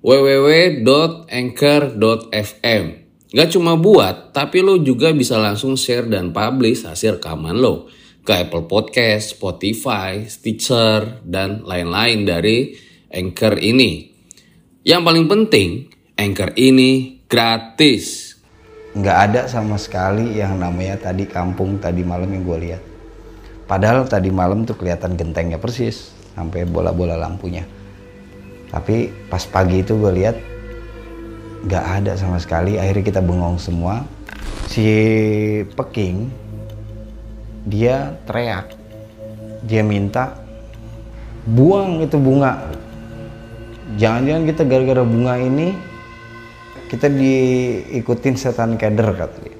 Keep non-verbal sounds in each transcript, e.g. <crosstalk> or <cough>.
www.anchor.fm. Gak cuma buat, tapi lo juga bisa langsung share dan publish hasil rekaman lo ke Apple Podcast, Spotify, Stitcher, dan lain-lain dari Anchor ini. Yang paling penting, Anchor ini gratis. nggak ada sama sekali yang namanya tadi kampung tadi malam yang gue lihat. Padahal tadi malam tuh kelihatan gentengnya persis sampai bola-bola lampunya. Tapi pas pagi itu gue lihat nggak ada sama sekali. Akhirnya kita bengong semua. Si Peking dia teriak, dia minta buang itu bunga. Jangan-jangan kita gara-gara bunga ini kita diikutin setan keder kata dia.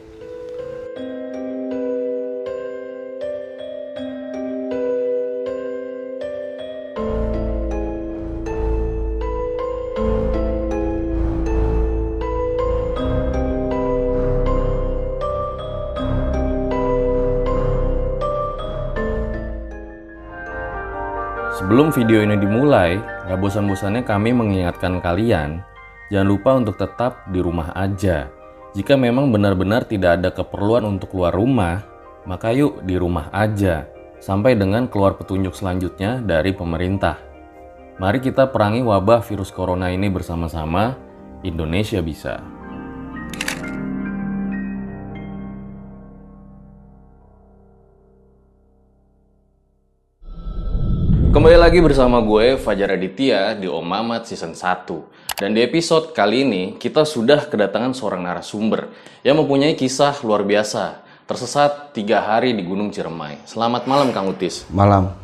Sebelum video ini dimulai, gak bosan-bosannya kami mengingatkan kalian, jangan lupa untuk tetap di rumah aja. Jika memang benar-benar tidak ada keperluan untuk keluar rumah, maka yuk di rumah aja, sampai dengan keluar petunjuk selanjutnya dari pemerintah. Mari kita perangi wabah virus corona ini bersama-sama, Indonesia bisa. Lagi bersama gue Fajar Aditya di Om Mamat Season 1 Dan di episode kali ini kita sudah kedatangan seorang narasumber Yang mempunyai kisah luar biasa Tersesat tiga hari di Gunung Ciremai. Selamat malam Kang Utis. Malam.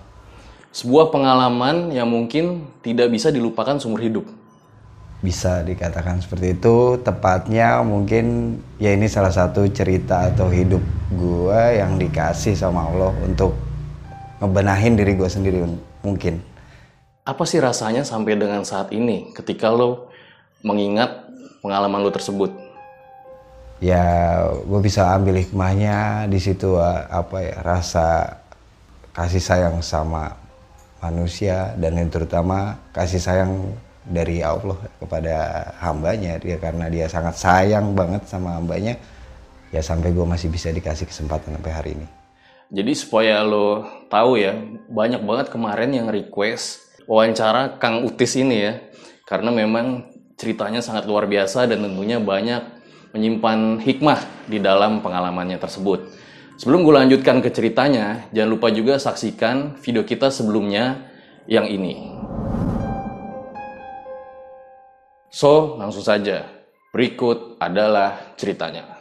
Sebuah pengalaman yang mungkin tidak bisa dilupakan seumur hidup. Bisa dikatakan seperti itu. Tepatnya mungkin ya ini salah satu cerita atau hidup gue yang dikasih sama Allah untuk ngebenahin diri gue sendiri mungkin. Apa sih rasanya sampai dengan saat ini ketika lo mengingat pengalaman lo tersebut? Ya gue bisa ambil hikmahnya di situ eh, apa ya rasa kasih sayang sama manusia dan yang terutama kasih sayang dari Allah kepada hambanya dia karena dia sangat sayang banget sama hambanya ya sampai gue masih bisa dikasih kesempatan sampai hari ini. Jadi supaya lo tahu ya, banyak banget kemarin yang request wawancara Kang Utis ini ya. Karena memang ceritanya sangat luar biasa dan tentunya banyak menyimpan hikmah di dalam pengalamannya tersebut. Sebelum gue lanjutkan ke ceritanya, jangan lupa juga saksikan video kita sebelumnya yang ini. So, langsung saja. Berikut adalah ceritanya.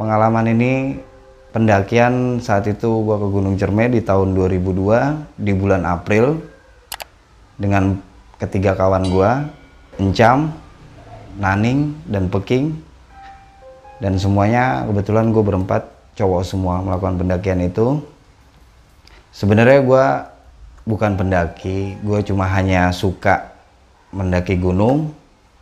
Pengalaman ini pendakian saat itu gua ke Gunung Cerme di tahun 2002 di bulan April dengan ketiga kawan gua, Encam, Naning, dan Peking. Dan semuanya kebetulan gue berempat cowok semua melakukan pendakian itu. Sebenarnya gua bukan pendaki, gue cuma hanya suka mendaki gunung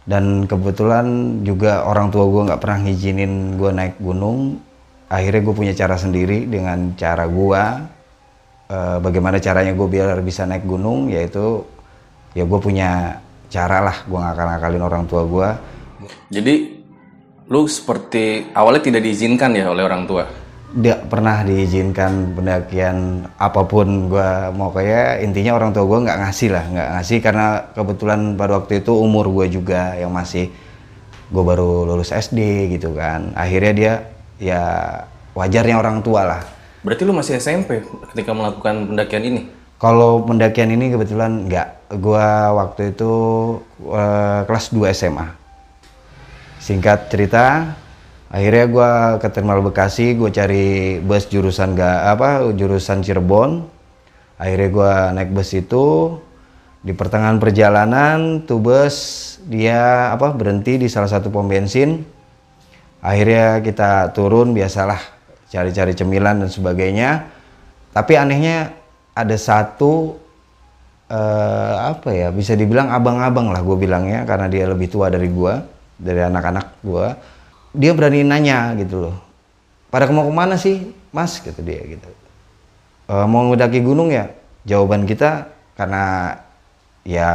dan kebetulan juga orang tua gue nggak pernah ngizinin gue naik gunung. Akhirnya gue punya cara sendiri dengan cara gue Eh, bagaimana caranya gue biar bisa naik gunung yaitu ya gue punya cara lah. Gue ngakal-ngakalin orang tua gue Jadi, lu seperti awalnya tidak diizinkan ya oleh orang tua? Tidak pernah diizinkan pendakian apa pun gue mau kayak intinya orang tua gue nggak ngasih lah nggak ngasih karena kebetulan pada waktu itu umur gue juga yang masih gue baru lulus SD gitu kan. Akhirnya dia ya wajarnya orang tua lah. Berarti lu masih SMP ketika melakukan pendakian ini? kalau pendakian ini kebetulan nggak. Gue waktu itu eh, kelas 2 SMA singkat cerita akhirnya gue ke terminal Bekasi gue cari bus jurusan gak apa jurusan Cirebon. Akhirnya gue naik bus itu. Di pertengahan perjalanan tuh bus dia apa berhenti di salah satu pom bensin. Akhirnya kita turun biasalah cari-cari cemilan dan sebagainya. Tapi anehnya ada satu uh, apa ya bisa dibilang abang-abang lah gue bilangnya karena dia lebih tua dari gue dari anak-anak gue dia berani nanya gitu loh. Pada mau ke mana sih mas? Gitu dia gitu. E, mau mendaki gunung ya? Jawaban kita karena ya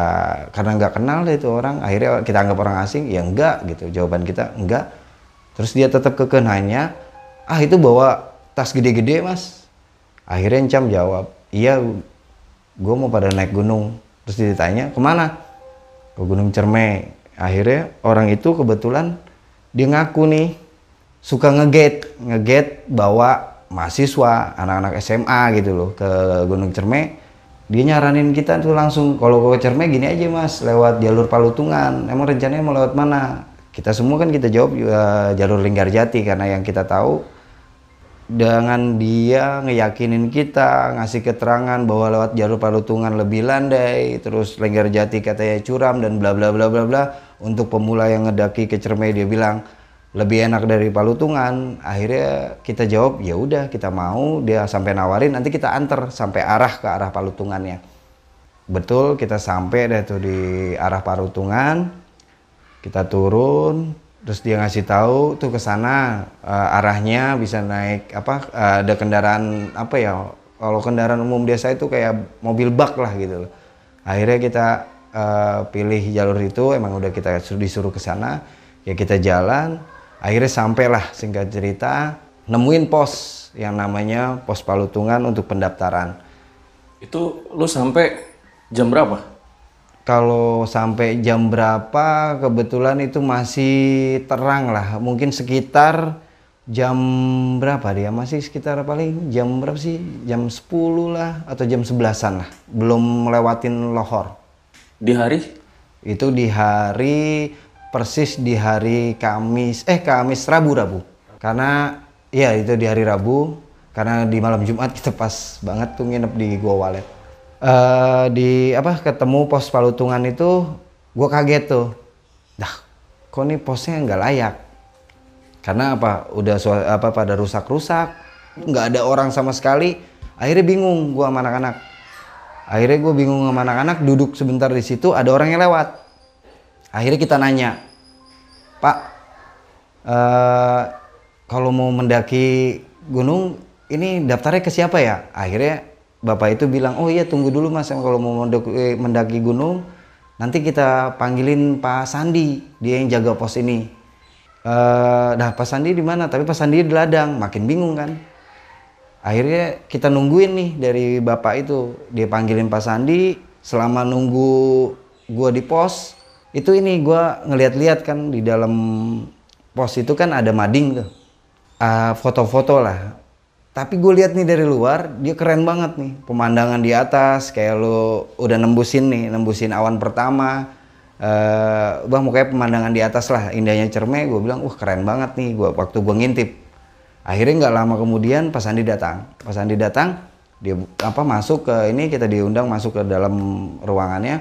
karena nggak kenal deh itu orang. Akhirnya kita anggap orang asing. Ya enggak. Gitu jawaban kita enggak. Terus dia tetap keke nanya ah itu bawa tas gede-gede mas? Akhirnya Encam jawab iya gue mau pada naik gunung. Terus ditanya ke mana? Ke Gunung Cerme akhirnya orang itu kebetulan dia ngaku nih suka ngeget ngeget bawa mahasiswa anak-anak SMA gitu loh ke Gunung Cerme. Dia nyaranin kita tuh langsung kalau ke Cerme gini aja mas lewat jalur Palutungan. Emang rencananya mau lewat mana? Kita semua kan kita jawab uh, jalur Linggarjati karena yang kita tahu dengan dia ngeyakinin kita ngasih keterangan bahwa lewat jalur Palutungan lebih landai terus Lengger Jati katanya curam dan bla bla bla bla bla. Untuk pemula yang ngedaki ke Cermai dia bilang lebih enak dari Palutungan akhirnya kita jawab ya udah kita mau. Dia sampai nawarin nanti kita antar sampai arah ke arah Palutungannya betul kita sampai deh tuh di arah Palutungan kita turun terus dia ngasih tahu tuh ke sana uh, arahnya bisa naik apa uh, ada kendaraan apa ya kalau kendaraan umum biasa itu kayak mobil bak lah gitu akhirnya kita uh, pilih jalur itu emang udah kita disuruh ke sana ya kita jalan. Akhirnya sampailah singkat cerita nemuin pos yang namanya pos Palutungan untuk pendaftaran. Itu lu sampai jam berapa kalau sampai jam berapa kebetulan itu masih terang lah. Mungkin sekitar jam berapa dia? Masih sekitar paling jam berapa sih? Jam 10 lah atau jam 11an lah. Belum melewatin lohor di hari? Itu di hari persis di hari Kamis eh Kamis Rabu Rabu. Karena ya itu di hari Rabu. Karena di malam Jumat <laughs> kita pas banget tuh nginep di Gua Walet uh, di apa ketemu pos Palutungan itu gue kaget tuh. Dah kok nih posnya nggak layak? Karena apa udah apa pada rusak-rusak nggak ada orang sama sekali. Akhirnya bingung gue sama anak-anak. Akhirnya gue bingung sama anak-anak duduk sebentar di situ ada orang yang lewat. Akhirnya kita nanya pak uh, kalau mau mendaki gunung ini daftarnya ke siapa ya? Akhirnya bapak itu bilang oh iya tunggu dulu mas. Kalau mau mendaki, mendaki gunung nanti kita panggilin Pak Sandi. Dia yang jaga pos ini. Uh, dah Pak Sandi di mana? Tapi Pak Sandi di ladang makin bingung kan. Akhirnya kita nungguin nih dari bapak itu. Dia panggilin Pak Sandi selama nunggu gua di pos itu ini gua ngeliat-liat kan di dalam pos itu kan ada mading tuh. Uh, foto-foto lah tapi gue lihat nih dari luar dia keren banget nih. Pemandangan di atas kayak lo udah nembusin nih nembusin awan pertama. Uh, bang kayak pemandangan di atas lah indahnya cerme. Gue bilang wah keren banget nih gua waktu gue ngintip. Akhirnya nggak lama kemudian pas Andi datang pas Andi datang dia apa masuk ke ini kita diundang masuk ke dalam ruangannya.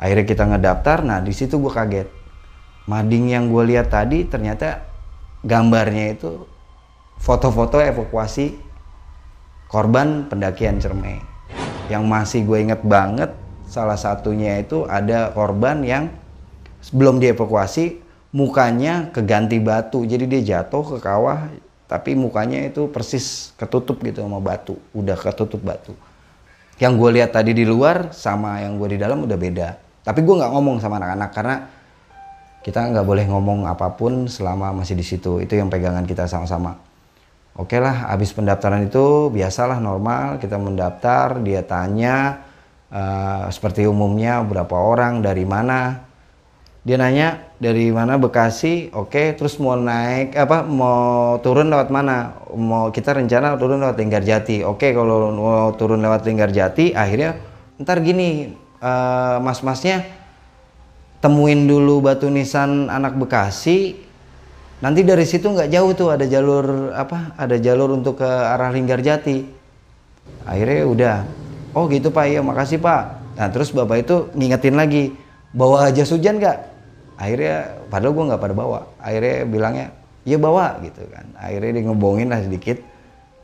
Akhirnya kita ngedaftar nah di situ gue kaget. Mading yang gue lihat tadi ternyata gambarnya itu foto-foto evakuasi korban pendakian Cermai. Yang masih gue inget banget salah satunya itu ada korban yang sebelum dievakuasi mukanya keganti batu. Jadi dia jatuh ke kawah tapi mukanya itu persis ketutup gitu sama batu. Udah ketutup batu. Yang gue lihat tadi di luar sama yang gue di dalam udah beda. Tapi gue nggak ngomong sama anak-anak karena kita nggak boleh ngomong apa pun selama masih di situ. Itu yang pegangan kita sama-sama. Oke lah, habis pendaftaran itu biasalah normal kita mendaftar, dia tanya uh, seperti umumnya berapa orang, dari mana. Dia nanya dari mana Bekasi, oke, okay, terus mau naik apa mau turun lewat mana? Mau kita rencana turun lewat Linggarjati. Oke, okay, kalau mau turun lewat Linggarjati, akhirnya ntar gini uh, mas-masnya temuin dulu batu nisan anak Bekasi nanti dari situ nggak jauh tuh ada jalur apa ada jalur untuk ke arah Linggarjati akhirnya udah. Oh gitu pak. Iya makasih pak. Nah terus bapak itu ngingetin lagi bawa jas hujan nggak? Akhirnya padahal gue nggak pada bawa. Akhirnya bilangnya iya bawa gitu kan. Akhirnya dia ngebohongin lah sedikit.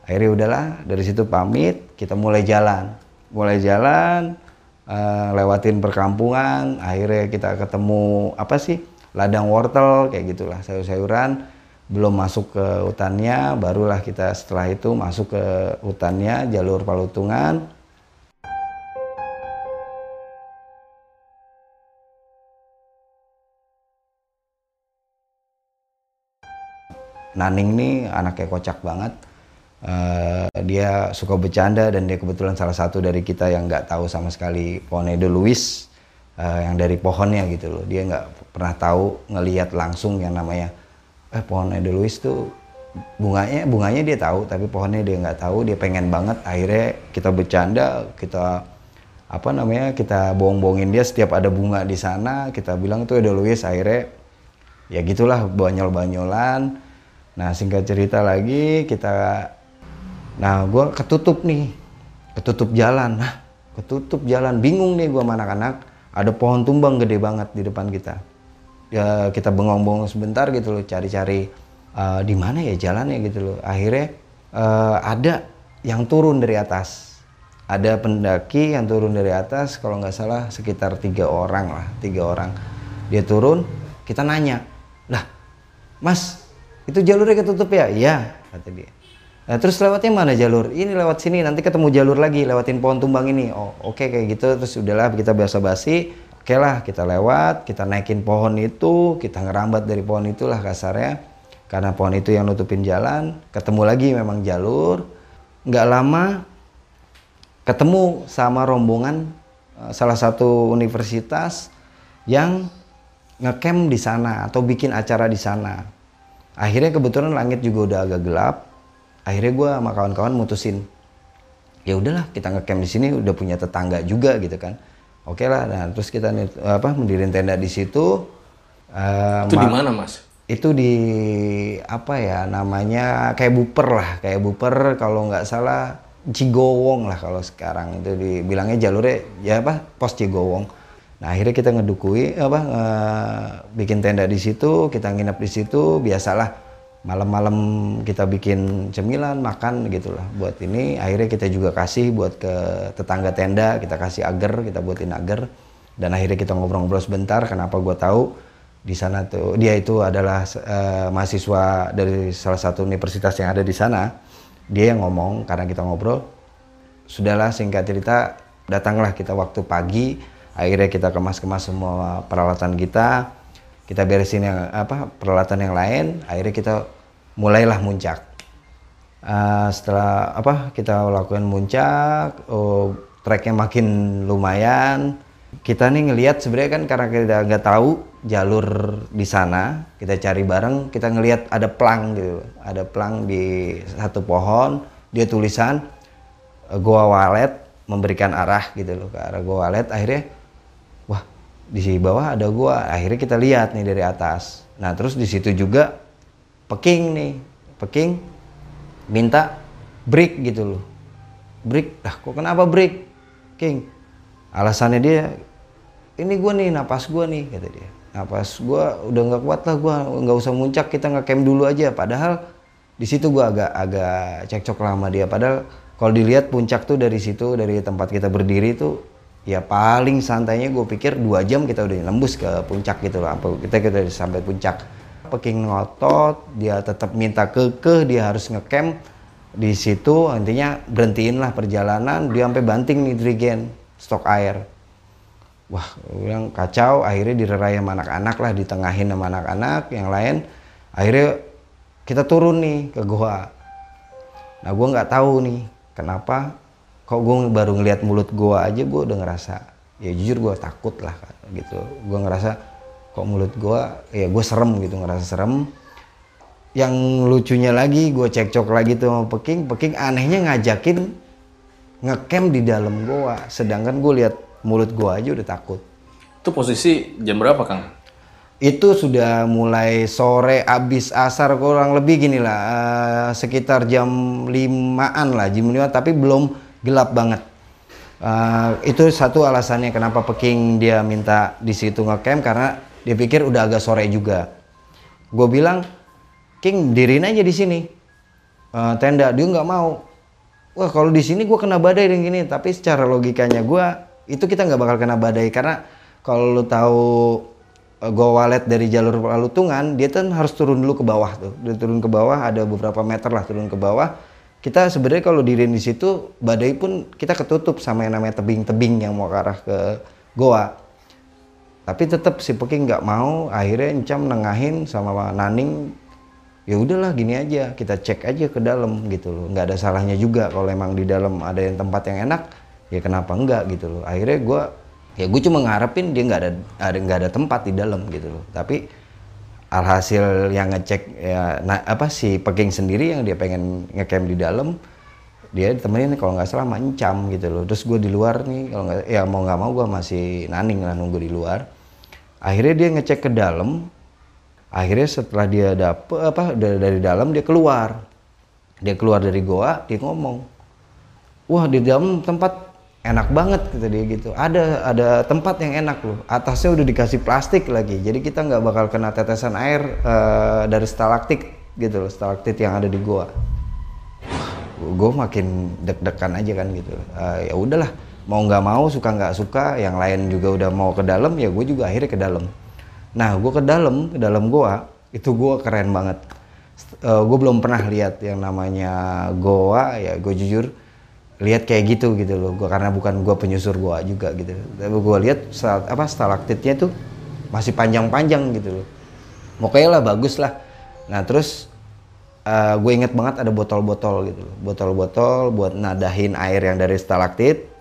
Akhirnya udahlah dari situ pamit kita mulai jalan. Mulai jalan uh, lewatin perkampungan. Akhirnya kita ketemu apa sih ladang wortel kayak gitulah sayur-sayuran. Belum masuk ke hutannya barulah kita setelah itu masuk ke hutannya jalur Palutungan. Naning nih anaknya kocak banget. Uh, dia suka bercanda dan dia kebetulan salah satu dari kita yang nggak tahu sama sekali Ponedo Luis uh, yang dari pohonnya gitu loh. Dia nggak pernah tahu ngelihat langsung yang namanya eh pohon Edelweiss tuh bunganya bunganya dia tahu tapi pohonnya dia nggak tahu. Dia pengen banget akhirnya kita bercanda kita apa namanya kita bohong-bohongin dia setiap ada bunga di sana. Kita bilang itu Edelweiss akhirnya ya gitulah banyol-banyolan. Nah singkat cerita lagi kita nah gue ketutup nih ketutup jalan. Nah ketutup jalan bingung nih gue sama anak-anak ada pohon tumbang gede banget di depan kita. Ya kita bengong-bengong sebentar gitu loh cari-cari uh, di mana ya jalannya gitu loh. Akhirnya uh, ada yang turun dari atas. Ada pendaki yang turun dari atas kalau nggak salah sekitar tiga orang lah tiga orang. Dia turun kita nanya lah mas itu jalurnya ketutup ya? Iya kata dia Nah, terus lewatnya mana jalur? Ini lewat sini, nanti ketemu jalur lagi, lewatin pohon tumbang ini. Oh, oke okay, kayak gitu. Terus udahlah kita biasa basi. Oke okay lah, kita lewat, kita naikin pohon itu, kita ngerambat dari pohon itulah kasarnya. Karena pohon itu yang nutupin jalan. Ketemu lagi memang jalur. Nggak lama, ketemu sama rombongan eh, salah satu universitas yang ngecamp di sana atau bikin acara di sana. Akhirnya kebetulan langit juga udah agak gelap akhirnya gue sama kawan-kawan mutusin ya udahlah kita ngecamp di sini udah punya tetangga juga gitu kan. Oke okay lah. Nah terus kita apa mendirikan tenda di situ uh, itu di mana mas? Itu di apa ya namanya kayak buper lah. Kayak buper kalau nggak salah Cigowong lah kalau sekarang. Itu dibilangnya jalurnya ya apa pos Cigowong. Nah akhirnya kita ngedukui apa nge, bikin tenda di situ kita nginep di situ biasalah malam-malam kita bikin cemilan makan gitulah. Buat ini akhirnya kita juga kasih buat ke tetangga tenda. Kita kasih agar kita buatin agar. Dan akhirnya kita ngobrol-ngobrol sebentar kenapa gue tahu? Di sana tuh dia itu adalah uh, mahasiswa dari salah satu universitas yang ada di sana. Dia yang ngomong karena kita ngobrol sudahlah singkat cerita datanglah kita waktu pagi. Akhirnya kita kemas-kemas semua peralatan kita kita beresin yang apa peralatan yang lain akhirnya kita mulailah muncak. Uh, setelah apa kita lakukan muncak oh, treknya makin lumayan. Kita nih ngelihat sebenarnya kan karena kita nggak tahu jalur di sana kita cari bareng kita ngelihat ada plang gitu. Ada plang di satu pohon dia tulisan goa walet memberikan arah gitu loh ke arah goa walet. Akhirnya di bawah ada gua. Akhirnya kita lihat nih dari atas. Nah terus di situ juga peking nih. Peking minta break gitu loh. Break. Dah kok kenapa break? King alasannya dia ini gua nih napas gua nih kata dia. Napas gua udah nggak kuat lah gua nggak usah muncak kita nggak camp dulu aja. Padahal di situ gua agak agak cekcok lama dia. Padahal kalau dilihat puncak tuh dari situ dari tempat kita berdiri tuh ya paling santainya gue pikir dua jam kita udah nembus ke puncak gitu loh. Kita kita udah sampai puncak. Peking ngotot dia tetap minta kekeh dia harus ngecamp. Di situ intinya berhentiin lah perjalanan dia sampai banting nih drigen stok air. Wah yang kacau akhirnya direrai sama anak-anak lah ditengahin sama anak-anak yang lain akhirnya kita turun nih ke gua nah gue nggak tahu nih kenapa kok gue baru ngeliat mulut gue aja gue udah ngerasa ya jujur gue takut lah gitu. Gue ngerasa kok mulut gue ya gue serem gitu ngerasa serem. Yang lucunya lagi gue cekcok lagi tuh sama Peking Peking anehnya ngajakin ngecamp di dalam goa sedangkan gue lihat mulut gue aja udah takut. Itu posisi jam berapa Kang? itu sudah mulai sore abis asar kurang lebih gini lah uh, sekitar jam limaan lah jam lima. Tapi belum gelap banget. Uh, itu satu alasannya kenapa Peking dia minta di situ ngecamp karena dia pikir udah agak sore juga. Gue bilang King dirin aja di sini. Uh, tenda dia nggak mau. Wah kalau di sini gue kena badai dan gini. Tapi secara logikanya gue itu kita nggak bakal kena badai karena kalau lu tahu Eh, go walet dari jalur Palutungan dia kan harus turun dulu ke bawah tuh. Dia turun ke bawah ada beberapa meter lah turun ke bawah kita sebenarnya kalau diri di situ badai pun kita ketutup sama yang namanya tebing-tebing yang mau ke arah ke goa. Tapi tetap si Peking nggak mau akhirnya Encam nengahin sama Naning ya udahlah gini aja kita cek aja ke dalam gitu loh. Nggak ada salahnya juga kalau emang di dalam ada yang tempat yang enak ya kenapa enggak gitu loh. Akhirnya gue ya gue cuma ngarepin dia nggak ada ada nggak ada tempat di dalam gitu loh. Tapi alhasil yang ngecek ya nah, apa si Peking sendiri yang dia pengen ngecamp di dalam dia temenin kalau nggak salah mancam gitu loh. Terus gue di luar nih kalau nggak ya mau nggak mau gue masih naning lah nunggu di luar. Akhirnya dia ngecek ke dalam akhirnya setelah dia dapet apa dari, dari dalam dia keluar. Dia keluar dari goa dia ngomong wah di dalam tempat enak banget kata dia gitu. Ada ada tempat yang enak loh. Atasnya udah dikasih plastik lagi. Jadi kita nggak bakal kena tetesan air uh, dari stalaktit gitu loh stalaktit yang ada di gua gue makin deg-degan aja kan gitu. Uh, ya udahlah. Mau nggak mau suka nggak suka yang lain juga udah mau ke dalam ya gue juga akhirnya ke dalam. Nah gue ke dalam ke dalam gua itu gua keren banget. Uh, eh, gue belum pernah lihat yang namanya goa ya gue jujur lihat kayak gitu gitu loh. Gua karena bukan gua penyusur gua juga gitu. Tapi gua lihat apa stalaktitnya tuh masih panjang-panjang gitu loh. Pokoknya lah bagus lah. Nah terus uh, eh, gue inget banget ada botol-botol gitu loh. Botol-botol buat nadahin air yang dari stalaktit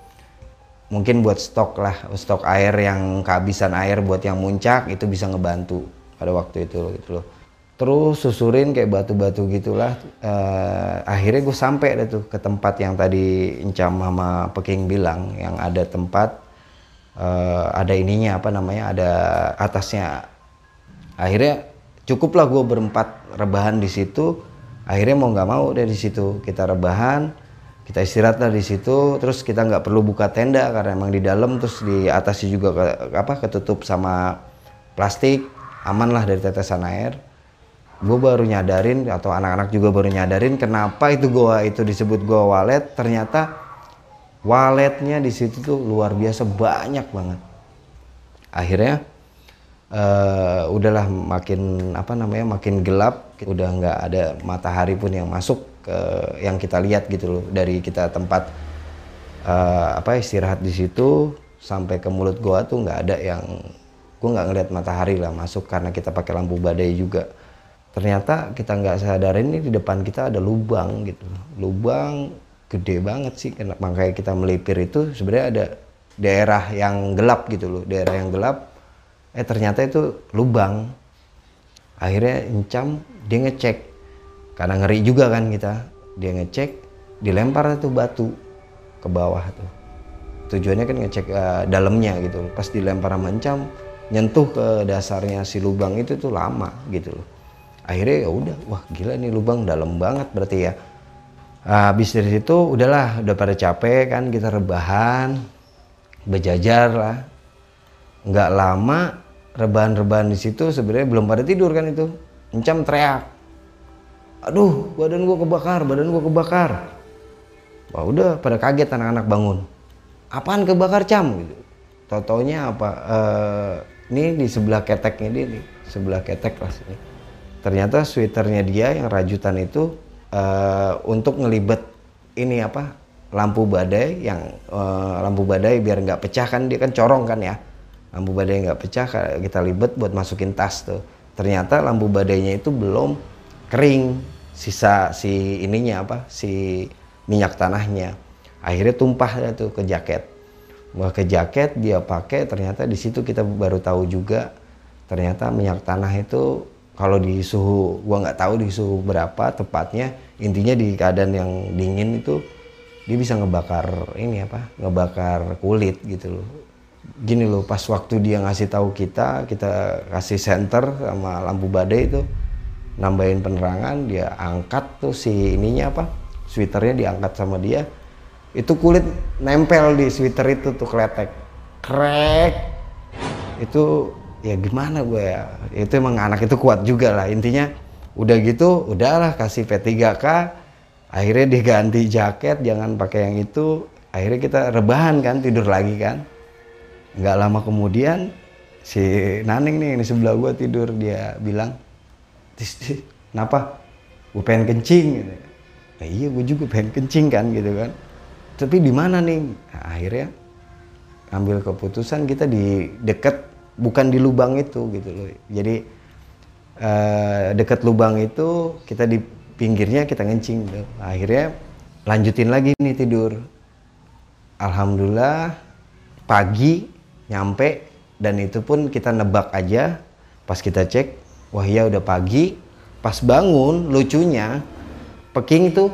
mungkin buat stok lah stok air yang kehabisan air buat yang muncak itu bisa ngebantu pada waktu itu gitu loh terus susurin kayak batu-batu gitulah. Uh, akhirnya gue sampai deh tuh ke tempat yang tadi Encam sama Peking bilang yang ada tempat uh, ada ininya apa namanya ada atasnya. Akhirnya cukuplah gue berempat rebahan di situ. Akhirnya mau nggak mau di situ kita rebahan kita istirahat lah di situ. Terus kita nggak perlu buka tenda karena emang di dalam terus di atasnya juga ke, apa ketutup sama plastik. Aman lah dari tetesan air gue baru nyadarin atau anak-anak juga baru nyadarin kenapa itu goa itu disebut goa walet. Ternyata waletnya di situ tuh luar biasa banyak banget. Akhirnya uh, udahlah makin apa namanya makin gelap. Udah nggak ada matahari pun yang masuk ke yang kita lihat gitu loh dari kita tempat uh, apa istirahat di situ sampai ke mulut goa tuh nggak ada yang gue nggak ngeliat matahari lah masuk karena kita pakai lampu badai juga ternyata kita nggak sadarin ini di depan kita ada lubang gitu. Lubang gede banget sih. Makanya kita melipir itu sebenarnya ada daerah yang gelap gitu loh. Daerah yang gelap eh ternyata itu lubang. Akhirnya encam dia ngecek. Karena ngeri juga kan kita. Dia ngecek dilempar itu batu ke bawah tuh. Tujuannya kan ngecek uh, dalamnya gitu pas dilempar sama nyentuh ke dasarnya si lubang itu tuh lama gitu loh akhirnya ya udah wah gila nih lubang dalam banget berarti ya. Habis dari situ udahlah udah pada capek kan kita rebahan berjajar lah. Nggak lama rebahan-rebahan di situ sebenarnya belum pada tidur kan itu. Encam teriak. Aduh badan gua kebakar badan gua kebakar. Wah udah pada kaget anak-anak bangun. Apaan kebakar cam? Gitu. Totonya apa uh, ini di sebelah keteknya dia nih sebelah ketek lah sini ternyata sweaternya dia yang rajutan itu uh, untuk ngelibet ini apa lampu badai yang uh, lampu badai biar nggak pecah kan dia kan corong kan ya. Lampu badai nggak pecah kita libet buat masukin tas tuh. Ternyata lampu badainya itu belum kering sisa si ininya apa si minyak tanahnya. Akhirnya tumpah tuh ke jaket. Wah ke jaket dia pakai ternyata di situ kita baru tahu juga ternyata minyak tanah itu kalau di suhu gua nggak tahu di suhu berapa tepatnya intinya di keadaan yang dingin itu dia bisa ngebakar ini apa ngebakar kulit gitu loh. Gini loh pas waktu dia ngasih tahu kita kita kasih center sama lampu badai itu nambahin penerangan dia angkat tuh si ininya apa sweaternya diangkat sama dia itu kulit nempel di sweater itu tuh kletek krek! Itu ya gimana gue ya? Itu emang anak itu kuat juga lah. Intinya udah gitu udahlah kasih P3K akhirnya diganti jaket jangan pakai yang itu. Akhirnya kita rebahan kan tidur lagi kan. Nggak lama kemudian si Naning nih di sebelah gue tidur dia bilang tis, tis kenapa? Gue pengen kencing gitu. nah, iya gue juga pengen kencing kan gitu kan. Tapi di mana nih? Nah, akhirnya ambil keputusan kita di dekat bukan di lubang itu gitu loh. Jadi eh, dekat lubang itu kita di pinggirnya kita ngencing gitu. akhirnya lanjutin lagi nih tidur. Alhamdulillah pagi nyampe dan itu pun kita nebak aja. Pas kita cek wah ya udah pagi. Pas bangun lucunya Peking itu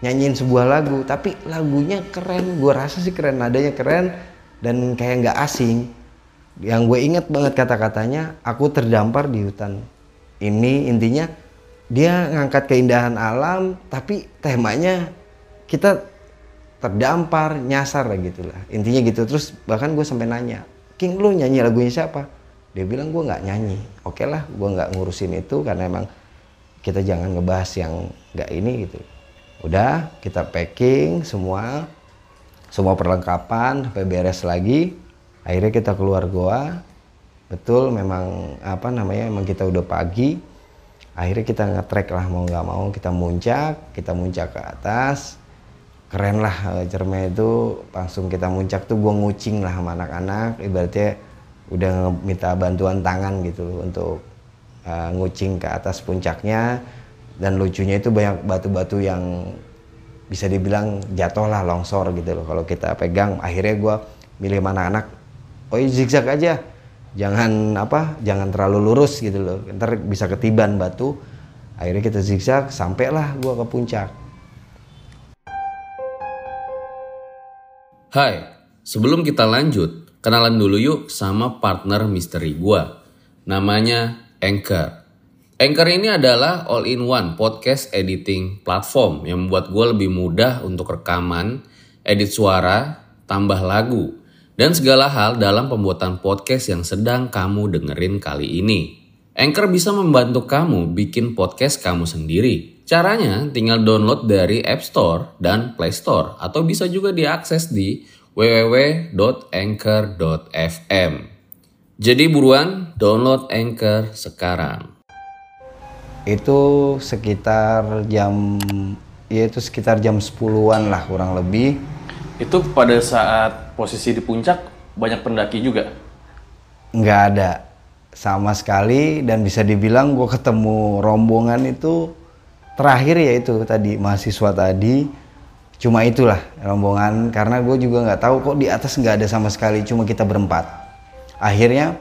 nyanyiin sebuah lagu tapi lagunya keren. Gue rasa sih keren nadanya keren dan kayak nggak asing yang gue inget banget kata-katanya aku terdampar di hutan ini. Intinya dia ngangkat keindahan alam tapi temanya kita terdampar nyasar lah gitu lah. Intinya gitu. Terus bahkan gue sampai nanya King lu nyanyi lagunya siapa? Dia bilang gue nggak nyanyi. Oke lah gue nggak ngurusin itu karena emang kita jangan ngebahas yang nggak ini gitu. Udah kita packing semua semua perlengkapan sampai beres lagi akhirnya kita keluar goa. Betul memang apa namanya emang kita udah pagi. Akhirnya kita ngetrek lah mau nggak mau. Kita muncak kita muncak ke atas. Keren lah eh, cerme itu. Langsung kita muncak tuh gue ngucing lah sama anak-anak. Ibaratnya udah minta bantuan tangan gitu untuk uh, ngucing ke atas puncaknya. Dan lucunya itu banyak batu-batu yang bisa dibilang jatuh lah longsor gitu loh. Kalau kita pegang akhirnya gue milih mana anak oh zigzag aja jangan apa jangan terlalu lurus gitu loh ntar bisa ketiban batu akhirnya kita zigzag sampailah gue ke puncak Hai, sebelum kita lanjut, kenalan dulu yuk sama partner misteri gua. Namanya Anchor. Anchor ini adalah all-in-one podcast editing platform yang membuat gue lebih mudah untuk rekaman, edit suara, tambah lagu, dan segala hal dalam pembuatan podcast yang sedang kamu dengerin kali ini. Anchor bisa membantu kamu bikin podcast kamu sendiri Caranya tinggal download dari App Store dan Play Store atau bisa juga diakses di www.anchor.fm. Jadi buruan download Anchor sekarang. Itu sekitar jam ya itu sekitar jam 10-an lah kurang lebih. Itu pada saat posisi di puncak banyak pendaki juga? Nggak ada. Sama sekali dan bisa dibilang gue ketemu rombongan itu terakhir ya itu tadi mahasiswa tadi. Cuma itulah rombongan karena gue juga nggak tahu kok di atas nggak ada sama sekali cuma kita berempat. Akhirnya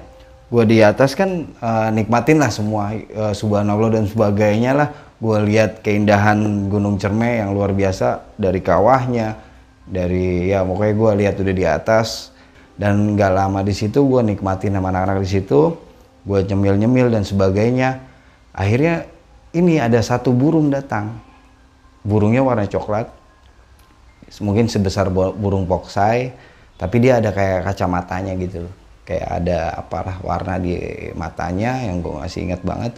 gue di atas kan uh, nikmatin lah semua uh, subhanallah dan sebagainya lah. Gue lihat keindahan Gunung Cerme yang luar biasa dari kawahnya dari ya pokoknya gue lihat udah di atas dan nggak lama di situ gue nikmatin sama anak-anak di situ gue nyemil-nyemil dan sebagainya akhirnya ini ada satu burung datang. Burungnya warna coklat. Mungkin sebesar burung poksai, tapi dia ada kayak kacamatanya gitu. Kayak ada apalah warna di matanya yang gue masih ingat banget.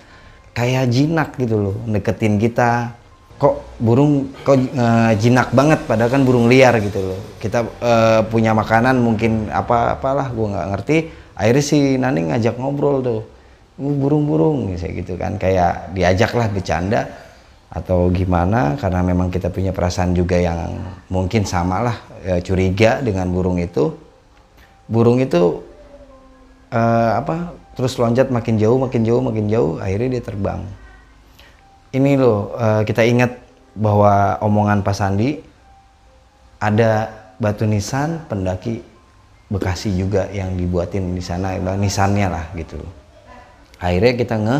Kayak jinak gitu loh, deketin kita. Kok burung kok e, jinak banget padahal kan burung liar gitu loh. Kita e, punya makanan mungkin apa apalah gue nggak ngerti. Akhirnya si Nani ngajak ngobrol tuh burung-burung gitu kan kayak diajaklah bercanda atau gimana karena memang kita punya perasaan juga yang mungkin samalah ya, curiga dengan burung itu burung itu uh, apa terus loncat makin jauh makin jauh makin jauh akhirnya dia terbang ini loh uh, kita ingat bahwa omongan Pak Sandi ada batu nisan pendaki Bekasi juga yang dibuatin di sana nisannya lah gitu. Akhirnya kita nge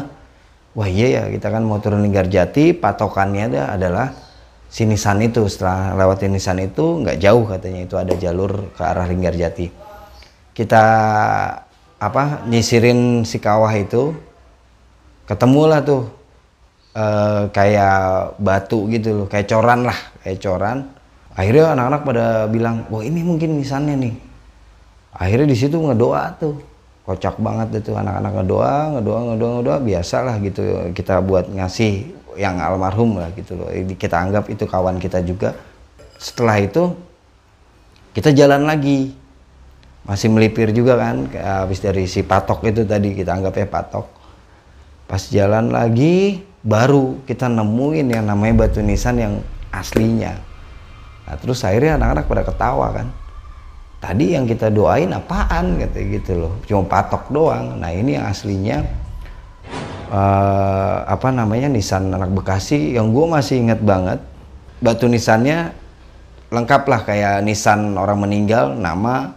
wah iya ya kita kan mau turun Linggarjati patokannya ada adalah sinisan itu. Setelah lewatin Nisan itu nggak jauh katanya itu ada jalur ke arah Linggarjati kita apa nyisirin si kawah itu ketemulah tuh eh, kayak batu gitu loh kayak coran lah kayak coran. Akhirnya anak-anak pada bilang wah ini mungkin nisannya nih. Akhirnya di situ ngedoa tuh. Kocak banget itu anak-anak ngedoa ngedoa ngedoa ngedoa. Biasa lah gitu kita buat ngasih yang almarhum lah gitu loh. Kita anggap itu kawan kita juga. Setelah itu kita jalan lagi. Masih melipir juga kan habis dari si patok itu tadi kita anggapnya patok. Pas jalan lagi baru kita nemuin yang namanya batu nisan yang aslinya. Nah terus akhirnya anak-anak pada ketawa kan. Tadi yang kita doain apaan kata gitu loh. Cuma patok doang. Nah ini yang aslinya eh, apa namanya nisan anak Bekasi yang gue masih inget banget. Batu nisannya lengkap lah kayak nisan orang meninggal nama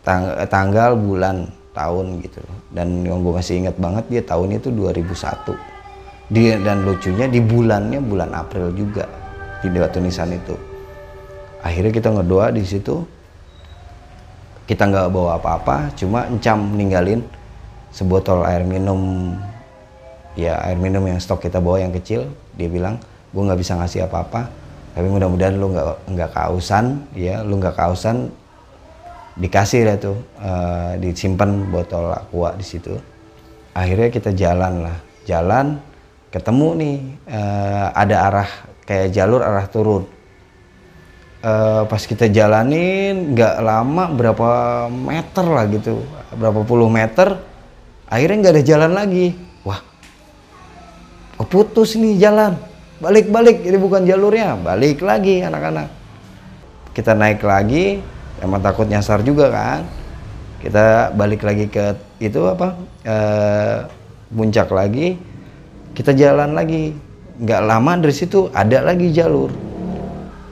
tang- tanggal bulan tahun gitu loh. Dan yang gue masih inget banget dia tahun itu 2001 dia dan lucunya di bulannya bulan April juga di batu nisan itu. Akhirnya kita ngedoa di situ. Kita nggak bawa apa-apa cuma encam ninggalin sebotol air minum. Ya air minum yang stok kita bawa yang kecil dia bilang gue nggak bisa ngasih apa-apa tapi mudah-mudahan lu nggak nggak kausan ya lu nggak kausan dikasih lah tuh eh, disimpan botol aqua di situ. Akhirnya kita jalan lah jalan ketemu nih eh, ada arah kayak jalur arah turun. Eh, pas kita jalanin nggak lama berapa meter lah gitu berapa puluh meter akhirnya nggak ada jalan lagi. Wah keputus nih jalan. Balik-balik ini bukan jalurnya. Balik lagi anak-anak. Kita naik lagi emang takut nyasar juga kan. Kita balik lagi ke itu apa eh, puncak lagi kita jalan lagi. Nggak lama dari situ ada lagi jalur.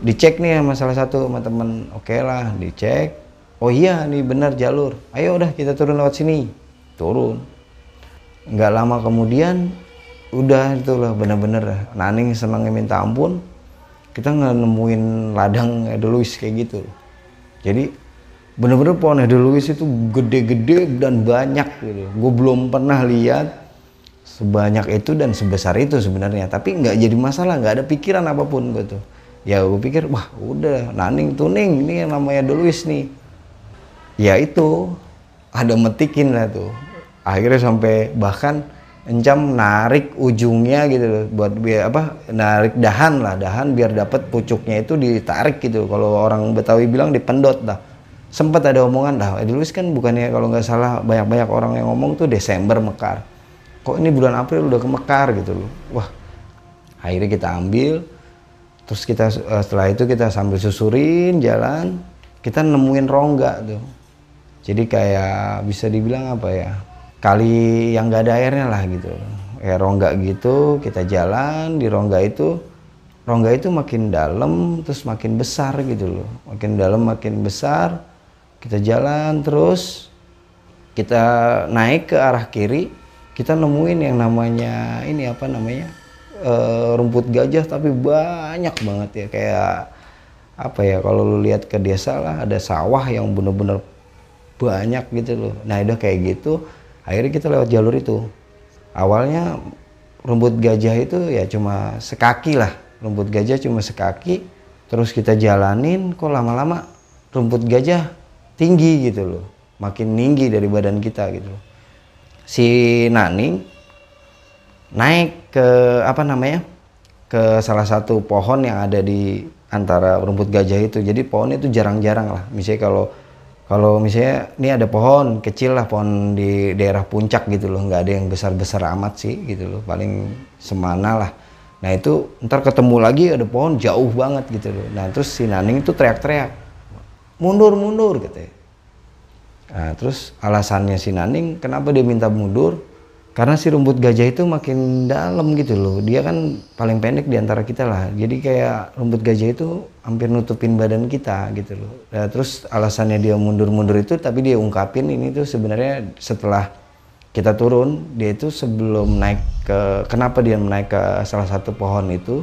Dicek nih sama salah satu sama temen. Oke lah dicek. Oh iya nih benar jalur. Ayo udah kita turun lewat sini. Turun. Nggak lama kemudian udah itulah bener-bener Naning senangnya minta ampun. Kita nggak nemuin ladang Edelweiss kayak gitu. Jadi bener-bener pohon Edelweiss itu gede-gede dan banyak gitu. Gue belum pernah lihat sebanyak itu dan sebesar itu sebenarnya. Tapi nggak jadi masalah nggak ada pikiran apa pun gitu ya gue pikir wah udah naning tuning ini yang namanya Duluis nih. Ya itu ada metikin lah tuh. Akhirnya sampai bahkan encam narik ujungnya gitu loh buat biar apa narik dahan lah dahan biar dapat pucuknya itu ditarik gitu. Kalau orang Betawi bilang dipendot dah. Sempat ada omongan dah Duluis kan bukannya kalau nggak salah banyak-banyak orang yang ngomong tuh Desember mekar kok ini bulan April udah kemekar gitu loh. Wah akhirnya kita ambil terus kita eh, setelah itu kita sambil susurin jalan kita nemuin rongga tuh. Jadi kayak bisa dibilang apa ya kali yang gak ada airnya lah gitu. Kayak rongga gitu kita jalan di rongga itu rongga itu makin dalam terus makin besar gitu loh. Makin dalam makin besar kita jalan terus kita naik ke arah kiri kita nemuin yang namanya ini apa namanya eh, rumput gajah tapi banyak banget ya. Kayak apa ya kalau lu lihat ke desa lah ada sawah yang bener-bener banyak gitu loh. Nah udah kayak gitu akhirnya kita lewat jalur itu. Awalnya rumput gajah itu ya cuma sekaki lah. Rumput gajah cuma sekaki terus kita jalanin kok lama-lama rumput gajah tinggi gitu loh. Makin tinggi dari badan kita gitu loh. Si Naning naik ke apa namanya ke salah satu pohon yang ada di antara rumput gajah itu. Jadi pohon itu jarang-jarang lah. Misalnya kalau kalau misalnya ini ada pohon kecil lah pohon di daerah puncak gitu loh. Nggak ada yang besar-besar amat sih gitu loh. Paling semana lah. Nah itu ntar ketemu lagi ada pohon jauh banget gitu loh. Nah terus si Naning itu teriak-teriak mundur mundur katanya nah terus alasannya si Naning kenapa dia minta mundur? Karena si rumput gajah itu makin dalam gitu loh. Dia kan paling pendek di antara kita lah. Jadi kayak rumput gajah itu hampir nutupin badan kita gitu loh. Nah, terus alasannya dia mundur-mundur itu tapi dia ungkapin ini tuh sebenarnya setelah kita turun dia itu sebelum naik ke kenapa dia naik ke salah satu pohon itu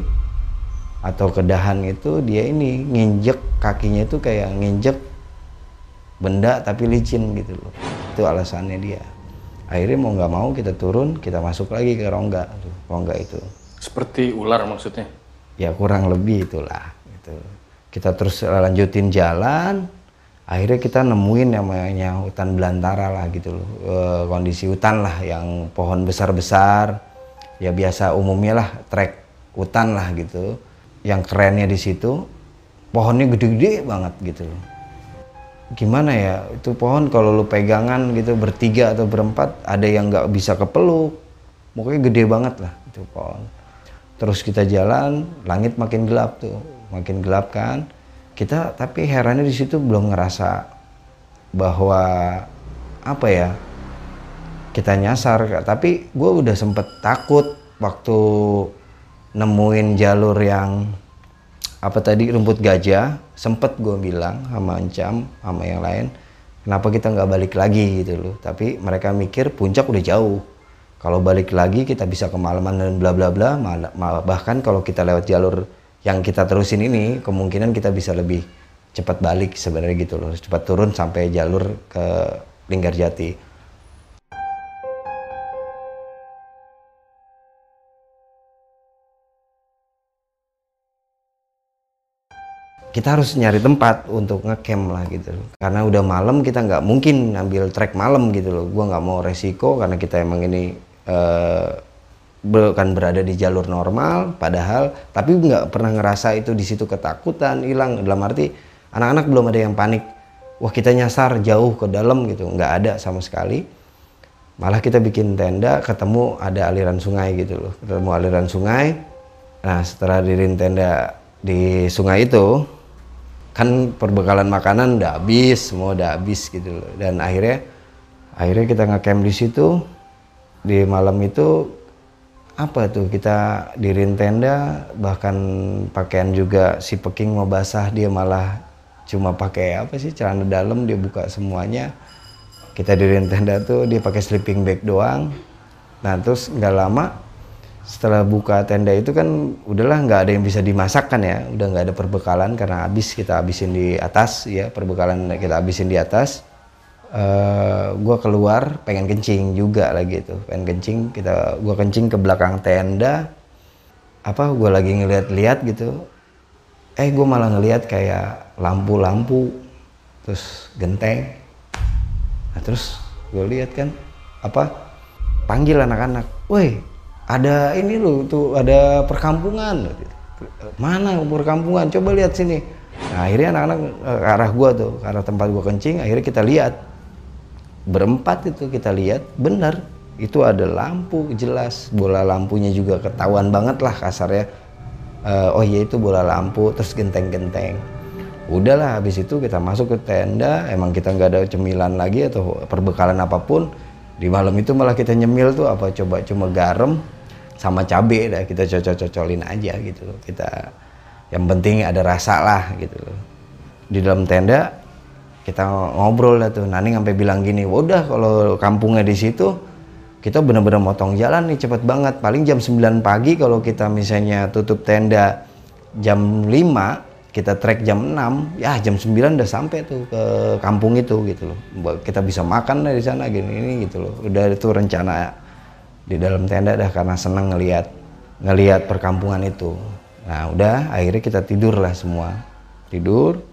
atau ke dahan itu dia ini nginjek kakinya itu kayak nginjek benda tapi licin gitu loh. Itu alasannya dia. Akhirnya mau nggak mau kita turun kita masuk lagi ke rongga rongga itu. Seperti ular maksudnya. ya kurang lebih itulah gitu. kita terus lanjutin jalan akhirnya kita nemuin yang namanya hutan belantara lah gitu loh. Eh, kondisi hutan lah yang pohon besar besar ya biasa umumnya lah trek hutan lah gitu. Yang kerennya di situ pohonnya gede-gede banget gitu loh gimana ya? Itu pohon kalau lu pegangan gitu bertiga atau berempat ada yang nggak bisa kepeluk. Pokoknya gede banget lah itu pohon. Terus kita jalan langit makin gelap tuh. Makin gelap kan? Kita tapi herannya di situ belum ngerasa bahwa apa ya kita nyasar tapi gue udah sempet takut waktu nemuin jalur yang apa tadi rumput gajah? Sempet gue bilang sama Encam sama yang lain kenapa kita nggak balik lagi? Gitu loh. Tapi mereka mikir puncak udah jauh. Kalau balik lagi kita bisa kemalaman dan bla bla bla bahkan kalau kita lewat jalur yang kita terusin ini kemungkinan kita bisa lebih cepat balik sebenarnya gitu loh. Cepat turun sampai jalur ke Linggarjati kita harus nyari tempat untuk ngecamp lah gitu. Karena udah malam kita nggak mungkin ngambil trek malam gitu loh. Gua nggak mau resiko karena kita emang ini bukan berada di jalur normal. Padahal tapi nggak pernah ngerasa itu di situ ketakutan hilang. Dalam arti anak-anak belum ada yang panik. Wah kita nyasar jauh ke dalam gitu. Nggak ada sama sekali. Malah kita bikin tenda ketemu ada aliran sungai gitu loh. Ketemu aliran sungai. Nah setelah dirin tenda di sungai itu kan perbekalan makanan udah habis semua udah habis gitu. Dan akhirnya akhirnya kita ngecamp di situ. Di malam itu apa tuh kita dirin tenda bahkan pakaian juga si peking mau basah dia malah cuma pakai apa sih celana dalam dia buka semuanya. Kita dirin tenda tuh dia pakai sleeping bag doang. Nah terus nggak lama setelah buka tenda itu kan udahlah nggak ada yang bisa dimasak kan ya. Udah nggak ada perbekalan karena habis kita habisin di atas ya. Perbekalan kita habisin di atas. Eh gue keluar pengen kencing juga lagi tuh pengen kencing kita gua kencing ke belakang tenda. Apa gue lagi ngeliat-liat gitu. Eh gue malah ngeliat kayak lampu-lampu terus genteng. Nah terus gue lihat kan apa panggil anak-anak. Woi ada ini loh tuh ada perkampungan mana perkampungan? Coba lihat sini. Nah akhirnya anak-anak eh, ke arah gua tuh ke arah tempat gua kencing akhirnya kita lihat. Berempat itu kita lihat benar itu ada lampu jelas. Bola lampunya juga ketahuan banget lah kasarnya. Eh, oh iya itu bola lampu terus genteng-genteng. Udahlah habis itu kita masuk ke tenda emang kita nggak ada cemilan lagi atau perbekalan apa pun di malam itu malah kita nyemil tuh apa coba cuma garam sama cabe dah kita cocok-cocolin aja gitu loh. Kita yang penting ada rasa lah gitu loh. Di dalam tenda kita ngobrol lah tuh. Nani sampai bilang gini udah kalau kampungnya di situ kita bener-bener motong jalan nih cepet banget. Paling jam 9 pagi kalau kita misalnya tutup tenda jam 5 kita trek jam 6 ya jam 9 udah sampai tuh ke kampung itu gitu loh. Kita bisa makan dari sana gini ini gitu loh. Udah itu rencana di dalam tenda dah karena seneng ngelihat ngelihat perkampungan itu nah udah akhirnya kita tidur lah semua tidur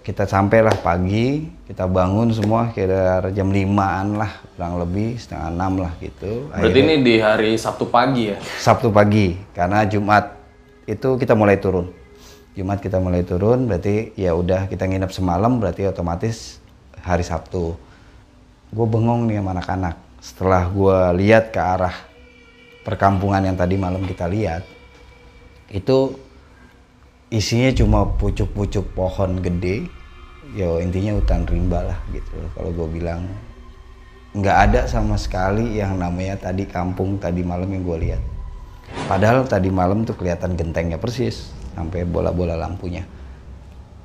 kita sampailah pagi kita bangun semua kira jam 5an lah kurang lebih setengah enam lah gitu Berarti ini di hari Sabtu pagi ya? Sabtu pagi karena Jumat itu kita mulai turun. Jumat kita mulai turun berarti ya udah kita nginep semalam berarti otomatis hari Sabtu. Gue bengong nih sama anak-anak. Setelah gue lihat ke arah perkampungan yang tadi malam kita lihat itu isinya cuma pucuk-pucuk pohon gede. Yo intinya hutan rimba lah gitu kalau gue bilang nggak ada sama sekali yang namanya tadi kampung tadi malam yang gue lihat. Padahal tadi malam tuh kelihatan gentengnya persis sampai bola-bola lampunya.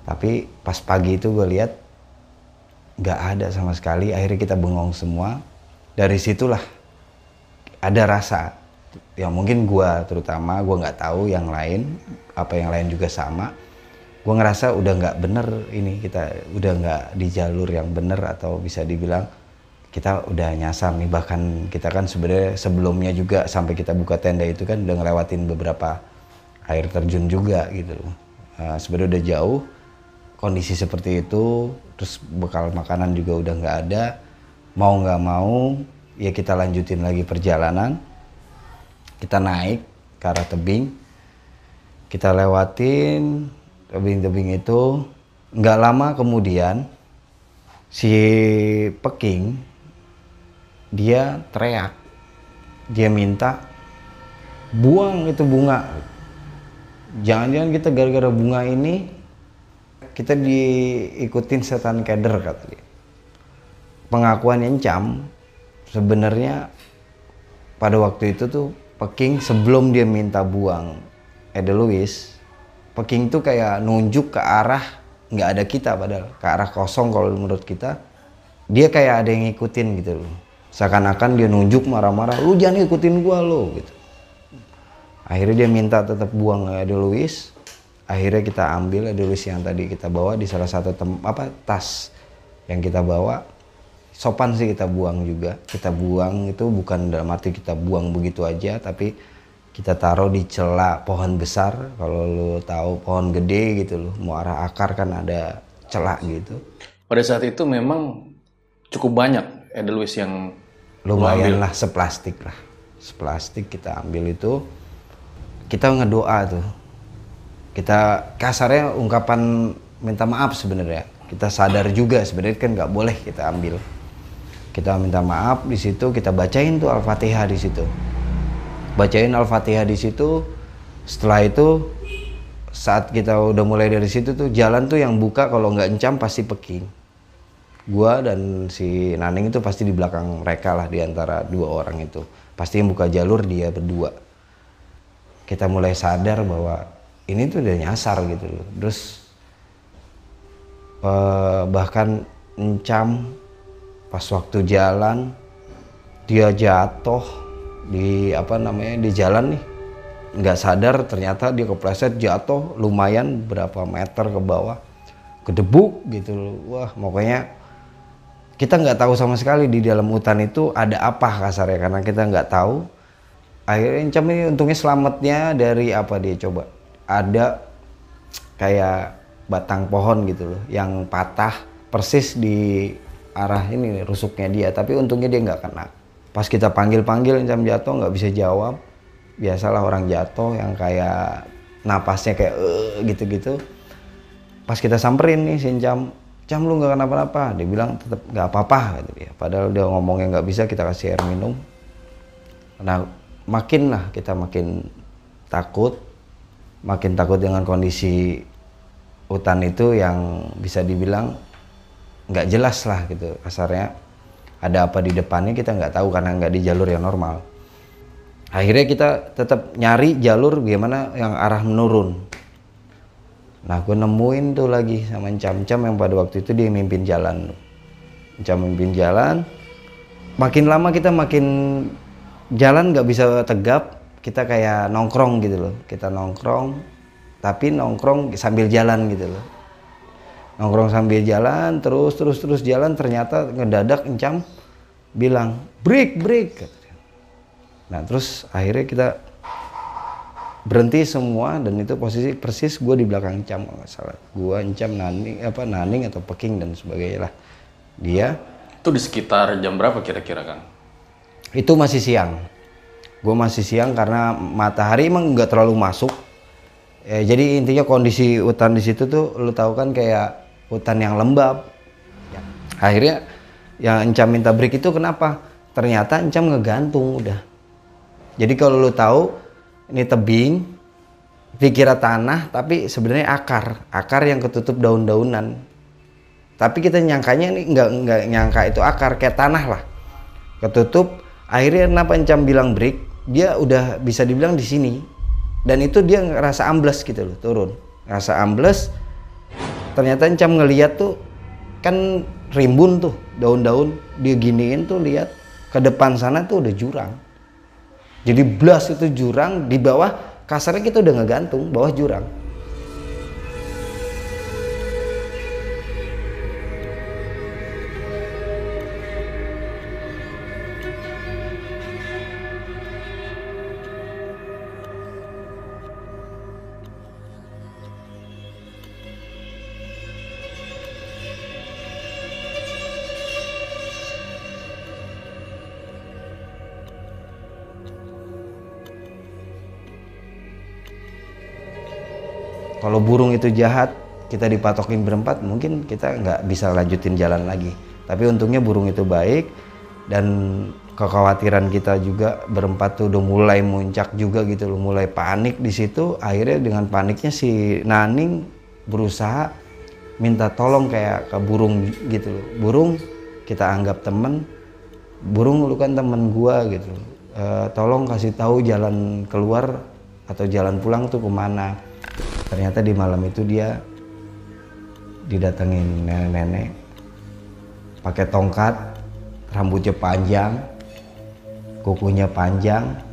Tapi pas pagi itu gue lihat nggak ada sama sekali. Akhirnya kita bengong semua. Dari situlah ada rasa. Yang mungkin gue terutama gue nggak tahu yang lain apa yang lain juga sama. gue ngerasa udah nggak bener ini kita udah nggak di jalur yang bener atau bisa dibilang kita udah nyasar nih. Bahkan kita kan sebenarnya sebelumnya juga sampai kita buka tenda itu kan udah ngelewatin beberapa air terjun juga gitu loh. Uh, sebenarnya udah jauh. Kondisi seperti itu terus bekal makanan juga udah nggak ada mau nggak mau ya kita lanjutin lagi perjalanan. Kita naik ke arah tebing. Kita lewatin tebing-tebing itu. Nggak lama kemudian si Peking dia teriak. Dia minta buang itu bunga. Jangan-jangan kita gara-gara bunga ini kita diikutin setan keder kata dia pengakuan yang cam sebenarnya pada waktu itu tuh Peking sebelum dia minta buang Edelweiss Peking tuh kayak nunjuk ke arah nggak ada kita padahal ke arah kosong kalau menurut kita. Dia kayak ada yang ngikutin gitu loh. Seakan-akan dia nunjuk marah-marah lu jangan ikutin gua lo gitu. Akhirnya dia minta tetap buang Edelweiss akhirnya kita ambil Edelweiss yang tadi kita bawa di salah satu tem apa tas yang kita bawa sopan sih kita buang juga. Kita buang itu bukan dalam arti kita buang begitu aja tapi kita taruh di celah pohon besar. Kalau lo tahu pohon gede gitu loh mau arah akar kan ada celah gitu. Pada saat itu memang cukup banyak edelweiss yang lumayan lah seplastik lah. Seplastik kita ambil itu kita ngedoa tuh. Kita kasarnya ungkapan minta maaf sebenarnya. Kita sadar juga sebenarnya kan nggak boleh kita ambil kita minta maaf di situ kita bacain tuh al-fatihah di situ. Bacain al-fatihah di situ setelah itu saat kita udah mulai dari situ tuh jalan tuh yang buka kalau nggak encam pasti peking. Gua dan si Naning itu pasti di belakang mereka lah di antara dua orang itu. Pasti yang buka jalur dia berdua. Kita mulai sadar bahwa ini tuh udah nyasar gitu loh. Terus eh, bahkan encam pas waktu jalan dia jatuh di apa namanya di jalan nih. Nggak sadar ternyata dia kepleset jatuh lumayan berapa meter ke bawah. Kedebuk gitu wah pokoknya kita nggak tahu sama sekali di dalam hutan itu ada apa kasarnya karena kita nggak tahu. Akhirnya Encam ini untungnya selamatnya dari apa dia coba? Ada kayak batang pohon gitu loh yang patah persis di arah ini rusuknya dia. Tapi untungnya dia nggak kena. Pas kita panggil-panggil jam jatuh nggak bisa jawab. Biasalah orang jatuh yang kayak napasnya kayak uh, gitu-gitu. Pas kita samperin nih si Jam Jam lu nggak kenapa-napa. Dia bilang tetap nggak apa-apa gitu dia. Padahal dia ngomongnya nggak bisa kita kasih air minum. Nah makin lah kita makin takut. Makin takut dengan kondisi hutan itu yang bisa dibilang nggak jelas lah gitu. Kasarnya ada apa di depannya kita nggak tahu karena nggak di jalur yang normal. Akhirnya kita tetap nyari jalur gimana yang arah menurun. Nah gue nemuin tuh lagi sama cam-cam yang pada waktu itu dia mimpin jalan cam mimpin jalan makin lama kita makin jalan nggak bisa tegap kita kayak nongkrong gitu loh. Kita nongkrong tapi nongkrong sambil jalan gitu loh nongkrong sambil jalan terus terus terus jalan ternyata ngedadak encam bilang break break nah terus akhirnya kita berhenti semua dan itu posisi persis gue di belakang encam nggak salah. Gue encam naning apa naning atau peking dan sebagainya lah. Dia itu di sekitar jam berapa kira-kira kan itu masih siang. Gue masih siang karena matahari emang nggak terlalu masuk. Ya, jadi intinya kondisi hutan di situ tuh lu tahu kan kayak hutan yang lembab. Ya. Akhirnya yang Encam minta break itu kenapa? Ternyata Encam ngegantung udah. Jadi kalau lu tahu ini tebing, dikira tanah tapi sebenarnya akar, akar yang ketutup daun-daunan. Tapi kita nyangkanya ini nggak nggak nyangka itu akar kayak tanah lah, ketutup. Akhirnya kenapa Encam bilang break? Dia udah bisa dibilang di sini dan itu dia ngerasa ambles gitu loh turun, ngerasa ambles ternyata Encam ngeliat tuh kan rimbun tuh daun-daun. Dia giniin tuh lihat. Ke depan sana tuh udah jurang. Jadi blas itu jurang di bawah kasarnya kita udah ngegantung bawah jurang kalau burung itu jahat kita dipatokin berempat mungkin kita nggak bisa lanjutin jalan lagi. Tapi untungnya burung itu baik dan kekhawatiran kita juga berempat tuh udah mulai muncak juga gitu loh mulai panik di situ. Akhirnya dengan paniknya si Naning berusaha minta tolong kayak ke burung gitu loh. Burung kita anggap temen. Burung lu kan temen gua gitu e, tolong kasih tahu jalan keluar atau jalan pulang tuh ke mana ternyata di malam itu dia didatengin nenek-nenek pakai tongkat rambutnya panjang kukunya panjang